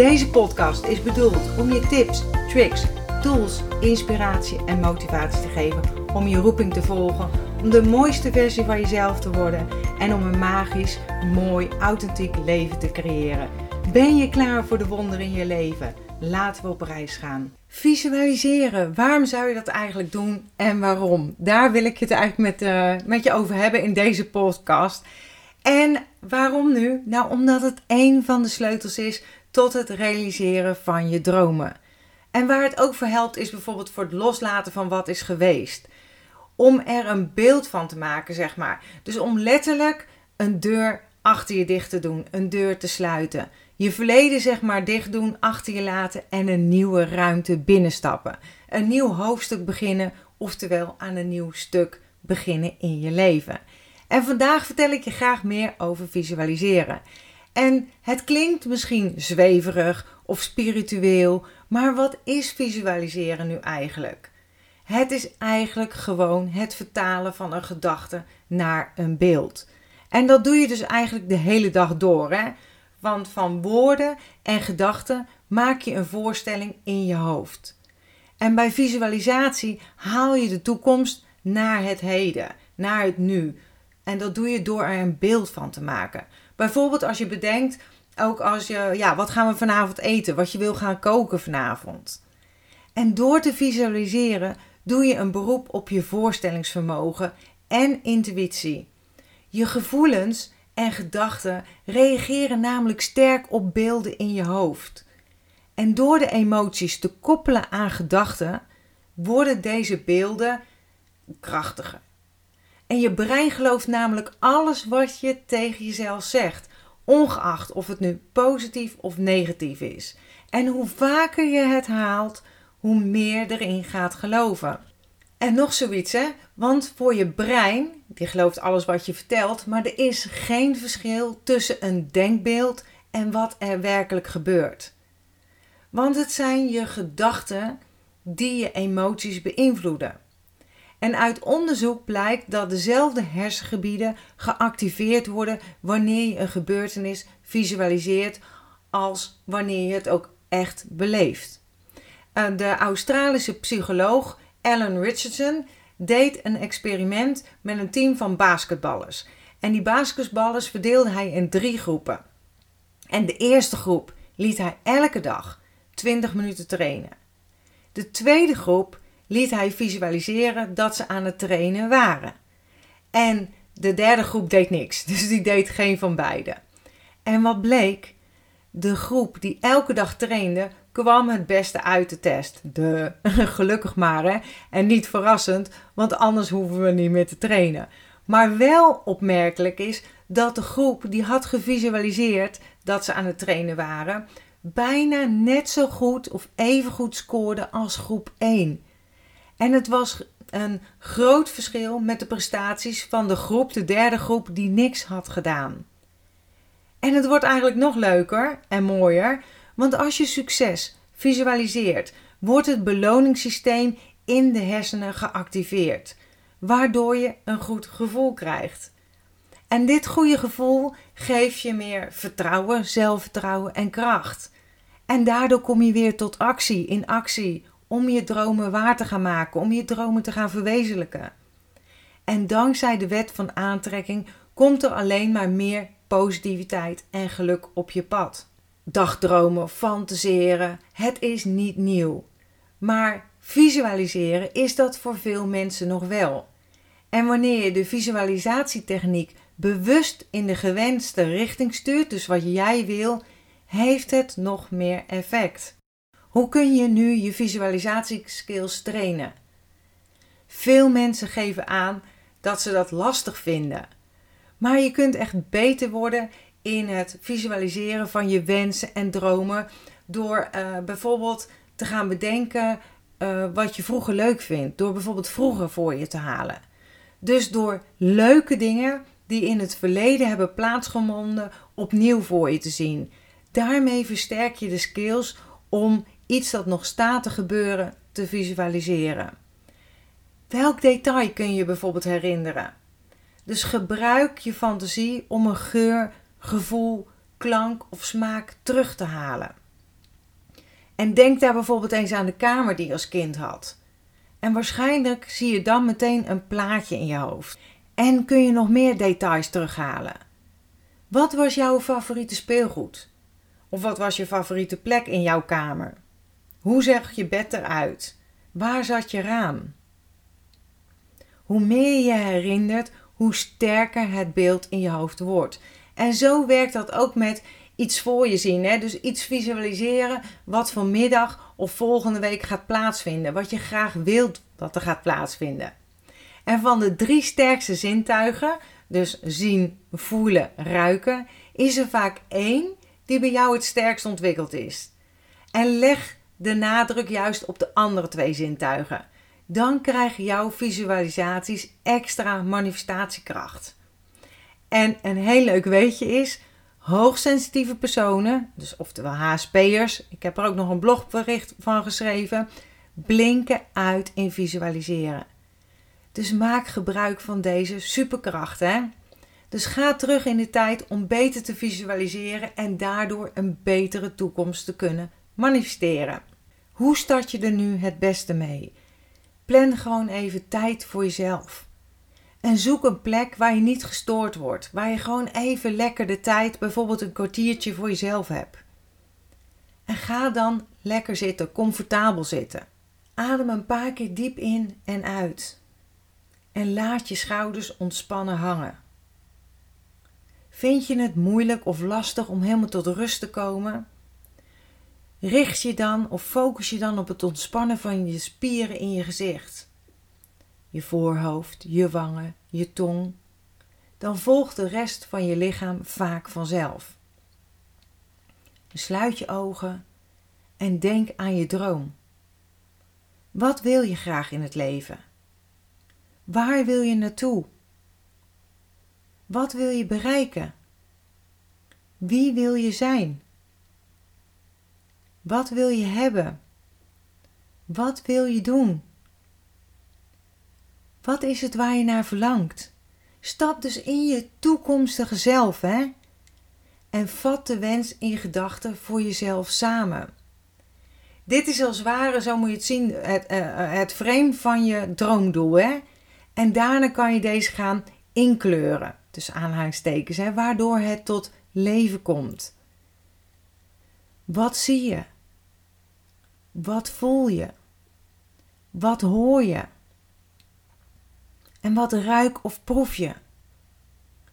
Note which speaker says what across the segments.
Speaker 1: Deze podcast is bedoeld om je tips, tricks, tools, inspiratie en motivatie te geven om je roeping te volgen, om de mooiste versie van jezelf te worden en om een magisch, mooi, authentiek leven te creëren. Ben je klaar voor de wonderen in je leven? Laten we op reis gaan. Visualiseren. Waarom zou je dat eigenlijk doen en waarom? Daar wil ik het eigenlijk met, uh, met je over hebben in deze podcast. En waarom nu? Nou, omdat het een van de sleutels is tot het realiseren van je dromen. En waar het ook voor helpt is bijvoorbeeld voor het loslaten van wat is geweest. Om er een beeld van te maken, zeg maar. Dus om letterlijk een deur achter je dicht te doen, een deur te sluiten. Je verleden zeg maar dicht doen, achter je laten en een nieuwe ruimte binnenstappen. Een nieuw hoofdstuk beginnen, oftewel aan een nieuw stuk beginnen in je leven. En vandaag vertel ik je graag meer over visualiseren. En het klinkt misschien zweverig of spiritueel, maar wat is visualiseren nu eigenlijk? Het is eigenlijk gewoon het vertalen van een gedachte naar een beeld. En dat doe je dus eigenlijk de hele dag door. Hè? Want van woorden en gedachten maak je een voorstelling in je hoofd. En bij visualisatie haal je de toekomst naar het heden, naar het nu. En dat doe je door er een beeld van te maken. Bijvoorbeeld als je bedenkt, ook als je, ja, wat gaan we vanavond eten? Wat je wil gaan koken vanavond. En door te visualiseren doe je een beroep op je voorstellingsvermogen en intuïtie. Je gevoelens en gedachten reageren namelijk sterk op beelden in je hoofd. En door de emoties te koppelen aan gedachten, worden deze beelden krachtiger. En je brein gelooft namelijk alles wat je tegen jezelf zegt, ongeacht of het nu positief of negatief is. En hoe vaker je het haalt, hoe meer erin gaat geloven. En nog zoiets, hè? Want voor je brein, die gelooft alles wat je vertelt, maar er is geen verschil tussen een denkbeeld en wat er werkelijk gebeurt. Want het zijn je gedachten die je emoties beïnvloeden. En uit onderzoek blijkt dat dezelfde hersengebieden geactiveerd worden wanneer je een gebeurtenis visualiseert als wanneer je het ook echt beleeft. Eh, de Australische psycholoog Alan Richardson deed een experiment met een team van basketballers. En die basketballers verdeelde hij in drie groepen. En de eerste groep liet hij elke dag 20 minuten trainen. De tweede groep liet hij visualiseren dat ze aan het trainen waren. En de derde groep deed niks, dus die deed geen van beide. En wat bleek? De groep die elke dag trainde, kwam het beste uit de test. De, gelukkig maar hè. En niet verrassend, want anders hoeven we niet meer te trainen. Maar wel opmerkelijk is dat de groep die had gevisualiseerd dat ze aan het trainen waren, bijna net zo goed of even goed scoorde als groep 1. En het was een groot verschil met de prestaties van de groep, de derde groep, die niks had gedaan. En het wordt eigenlijk nog leuker en mooier, want als je succes visualiseert, wordt het beloningssysteem in de hersenen geactiveerd, waardoor je een goed gevoel krijgt. En dit goede gevoel geeft je meer vertrouwen, zelfvertrouwen en kracht. En daardoor kom je weer tot actie, in actie, om je dromen waar te gaan maken, om je dromen te gaan verwezenlijken. En dankzij de wet van aantrekking komt er alleen maar meer positiviteit en geluk op je pad. Dagdromen, fantaseren, het is niet nieuw. Maar visualiseren is dat voor veel mensen nog wel. En wanneer je de visualisatietechniek bewust in de gewenste richting stuurt, dus wat jij wil, heeft het nog meer effect. Hoe kun je nu je visualisatieskills trainen? Veel mensen geven aan dat ze dat lastig vinden. Maar je kunt echt beter worden in het visualiseren van je wensen en dromen, door uh, bijvoorbeeld te gaan bedenken uh, wat je vroeger leuk vindt. Door bijvoorbeeld vroeger voor je te halen. Dus door leuke dingen die in het verleden hebben plaatsgevonden opnieuw voor je te zien. Daarmee versterk je de skills om iets dat nog staat te gebeuren te visualiseren. Welk detail kun je bijvoorbeeld herinneren? Dus gebruik je fantasie om een geur, gevoel, klank of smaak terug te halen. En denk daar bijvoorbeeld eens aan de kamer die je als kind had. En waarschijnlijk zie je dan meteen een plaatje in je hoofd. En kun je nog meer details terughalen. Wat was jouw favoriete speelgoed? Of wat was je favoriete plek in jouw kamer? Hoe zag je bed eruit? Waar zat je raam? Hoe meer je herinnert, hoe sterker het beeld in je hoofd wordt. En zo werkt dat ook met iets voor je zien. Hè? Dus iets visualiseren wat vanmiddag of volgende week gaat plaatsvinden. Wat je graag wilt dat er gaat plaatsvinden. En van de drie sterkste zintuigen, dus zien, voelen, ruiken, is er vaak één die bij jou het sterkst ontwikkeld is. En leg de nadruk juist op de andere twee zintuigen. Dan krijgen jouw visualisaties extra manifestatiekracht. En een heel leuk weetje is, hoogsensitieve personen, dus oftewel HSP'ers, ik heb er ook nog een blogbericht van geschreven, blinken uit in visualiseren. Dus maak gebruik van deze superkracht. Hè? Dus ga terug in de tijd om beter te visualiseren en daardoor een betere toekomst te kunnen manifesteren. Hoe start je er nu het beste mee? Plan gewoon even tijd voor jezelf. En zoek een plek waar je niet gestoord wordt, waar je gewoon even lekker de tijd, bijvoorbeeld een kwartiertje voor jezelf hebt. En ga dan lekker zitten, comfortabel zitten. Adem een paar keer diep in en uit. En laat je schouders ontspannen hangen. Vind je het moeilijk of lastig om helemaal tot rust te komen? Richt je dan of focus je dan op het ontspannen van je spieren in je gezicht je voorhoofd, je wangen, je tong, dan volgt de rest van je lichaam vaak vanzelf. Sluit je ogen en denk aan je droom. Wat wil je graag in het leven? Waar wil je naartoe? Wat wil je bereiken? Wie wil je zijn? Wat wil je hebben? Wat wil je doen? Wat is het waar je naar verlangt? Stap dus in je toekomstige zelf, hè? En vat de wens in gedachten voor jezelf samen. Dit is als ware, zo moet je het zien, het, uh, het frame van je droomdoel, hè? En daarna kan je deze gaan inkleuren, tussen aanhalingstekens, hè? Waardoor het tot leven komt. Wat zie je? Wat voel je? Wat hoor je? En wat ruik of proef je?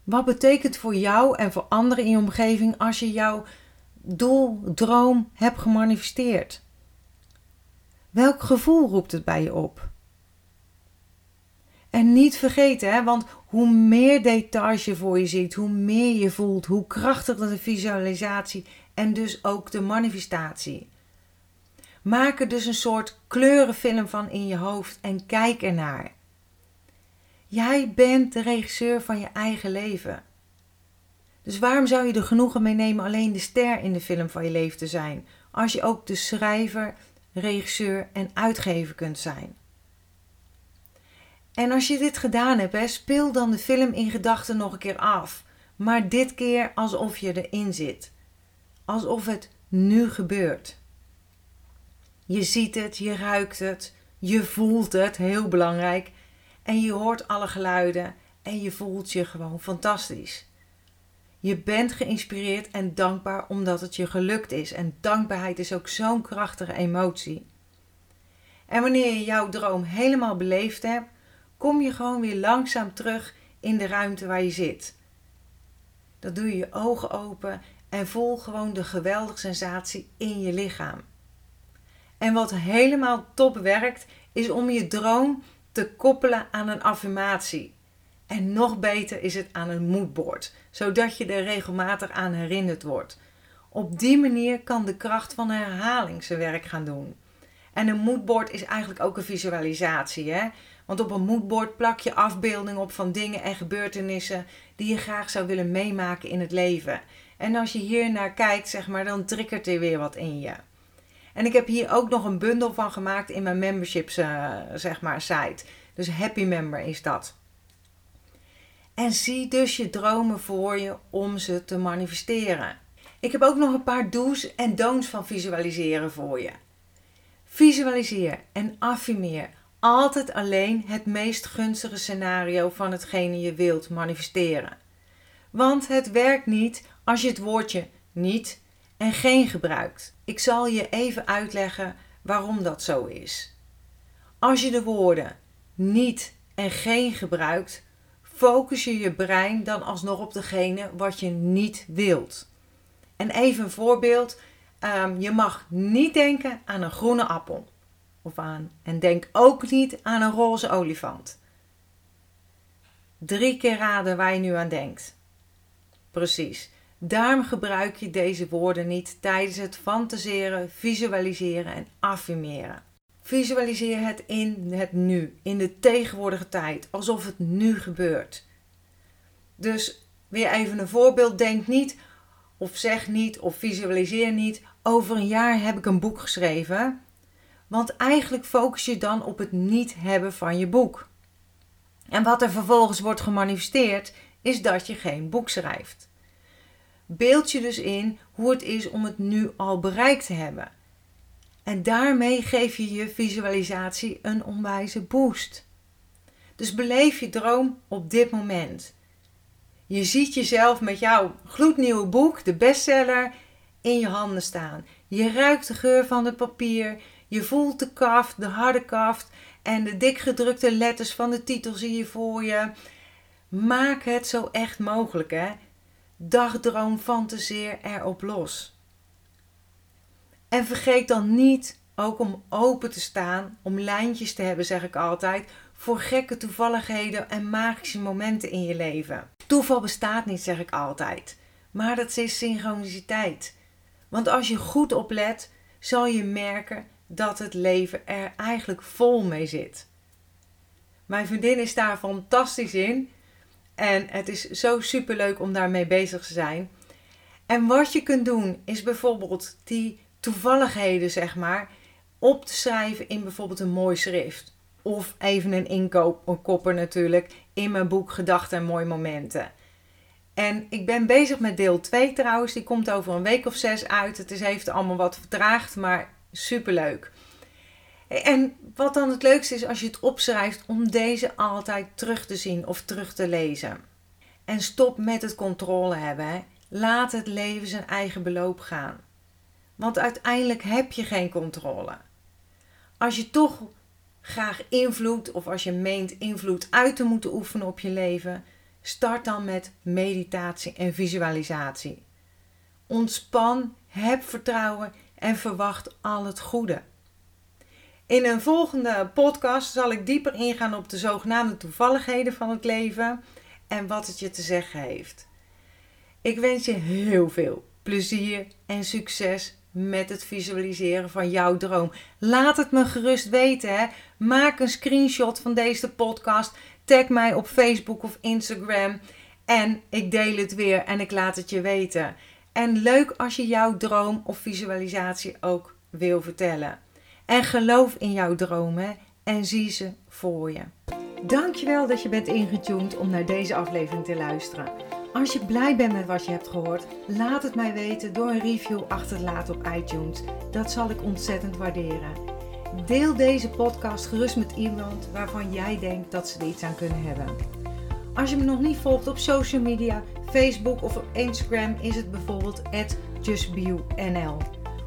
Speaker 1: Wat betekent voor jou en voor anderen in je omgeving als je jouw doel, droom hebt gemanifesteerd? Welk gevoel roept het bij je op? En niet vergeten, hè, want hoe meer details je voor je ziet, hoe meer je voelt, hoe krachtiger de visualisatie en dus ook de manifestatie. Maak er dus een soort kleurenfilm van in je hoofd en kijk ernaar. Jij bent de regisseur van je eigen leven. Dus waarom zou je er genoegen mee nemen alleen de ster in de film van je leven te zijn, als je ook de schrijver, regisseur en uitgever kunt zijn? En als je dit gedaan hebt, speel dan de film in gedachten nog een keer af. Maar dit keer alsof je erin zit. Alsof het nu gebeurt. Je ziet het, je ruikt het, je voelt het, heel belangrijk. En je hoort alle geluiden en je voelt je gewoon fantastisch. Je bent geïnspireerd en dankbaar omdat het je gelukt is. En dankbaarheid is ook zo'n krachtige emotie. En wanneer je jouw droom helemaal beleefd hebt, kom je gewoon weer langzaam terug in de ruimte waar je zit. Dan doe je je ogen open en voel gewoon de geweldige sensatie in je lichaam. En wat helemaal top werkt, is om je droom te koppelen aan een affirmatie. En nog beter is het aan een moodboard, zodat je er regelmatig aan herinnerd wordt. Op die manier kan de kracht van herhaling zijn werk gaan doen. En een moodboard is eigenlijk ook een visualisatie. Hè? Want op een moodboard plak je afbeeldingen op van dingen en gebeurtenissen die je graag zou willen meemaken in het leven. En als je hier naar kijkt, zeg maar, dan triggert er weer wat in je. En ik heb hier ook nog een bundel van gemaakt in mijn memberships, uh, zeg maar, site. Dus Happy Member is dat. En zie dus je dromen voor je om ze te manifesteren. Ik heb ook nog een paar do's en don'ts van visualiseren voor je. Visualiseer en affirmeer altijd alleen het meest gunstige scenario van hetgene je wilt manifesteren. Want het werkt niet als je het woordje niet en geen gebruikt. Ik zal je even uitleggen waarom dat zo is. Als je de woorden niet en geen gebruikt, focus je je brein dan alsnog op degene wat je niet wilt. En even een voorbeeld. Ehm, je mag niet denken aan een groene appel. Of aan. En denk ook niet aan een roze olifant. Drie keer raden waar je nu aan denkt. Precies. Daarom gebruik je deze woorden niet tijdens het fantaseren, visualiseren en affirmeren. Visualiseer het in het nu, in de tegenwoordige tijd, alsof het nu gebeurt. Dus weer even een voorbeeld. Denk niet of zeg niet of visualiseer niet. Over een jaar heb ik een boek geschreven. Want eigenlijk focus je dan op het niet hebben van je boek. En wat er vervolgens wordt gemanifesteerd, is dat je geen boek schrijft. Beeld je dus in hoe het is om het nu al bereikt te hebben. En daarmee geef je je visualisatie een onwijze boost. Dus beleef je droom op dit moment. Je ziet jezelf met jouw gloednieuwe boek, de bestseller, in je handen staan. Je ruikt de geur van het papier. Je voelt de kaft, de harde kaft en de dik gedrukte letters van de titel zie je voor je. Maak het zo echt mogelijk, hè? Dagdroom, fantaseer erop los. En vergeet dan niet ook om open te staan, om lijntjes te hebben, zeg ik altijd, voor gekke toevalligheden en magische momenten in je leven. Toeval bestaat niet, zeg ik altijd, maar dat is synchroniciteit. Want als je goed oplet, zal je merken dat het leven er eigenlijk vol mee zit. Mijn vriendin is daar fantastisch in en het is zo superleuk om daarmee bezig te zijn. En wat je kunt doen is bijvoorbeeld die toevalligheden, zeg maar, op te schrijven in bijvoorbeeld een mooi schrift. Of even een inkoop, een kopper natuurlijk, in mijn boek Gedachten en Mooie Momenten. En ik ben bezig met deel 2 trouwens. Die komt over een week of zes uit. Het is, heeft allemaal wat vertraagd, maar superleuk. En wat dan het leukste is als je het opschrijft om deze altijd terug te zien of terug te lezen. En stop met het controle hebben. Hè. Laat het leven zijn eigen beloop gaan. Want uiteindelijk heb je geen controle. Als je toch graag invloed of als je meent invloed uit te moeten oefenen op je leven, start dan met meditatie en visualisatie. Ontspan, heb vertrouwen en verwacht al het goede. In een volgende podcast zal ik dieper ingaan op de zogenaamde toevalligheden van het leven en wat het je te zeggen heeft. Ik wens je heel veel plezier en succes met het visualiseren van jouw droom. Laat het me gerust weten. Maak een screenshot van deze podcast. Tag mij op Facebook of Instagram. En ik deel het weer en ik laat het je weten. En leuk als je jouw droom of visualisatie ook wil vertellen. En geloof in jouw dromen en zie ze voor je. Dankjewel dat je bent ingetuned om naar deze aflevering te luisteren. Als je blij bent met wat je hebt gehoord, laat het mij weten door een review achter te laten op iTunes. Dat zal ik ontzettend waarderen. Deel deze podcast gerust met iemand waarvan jij denkt dat ze er iets aan kunnen hebben. Als je me nog niet volgt op social media, Facebook of op Instagram, is het bijvoorbeeld justbio.nl.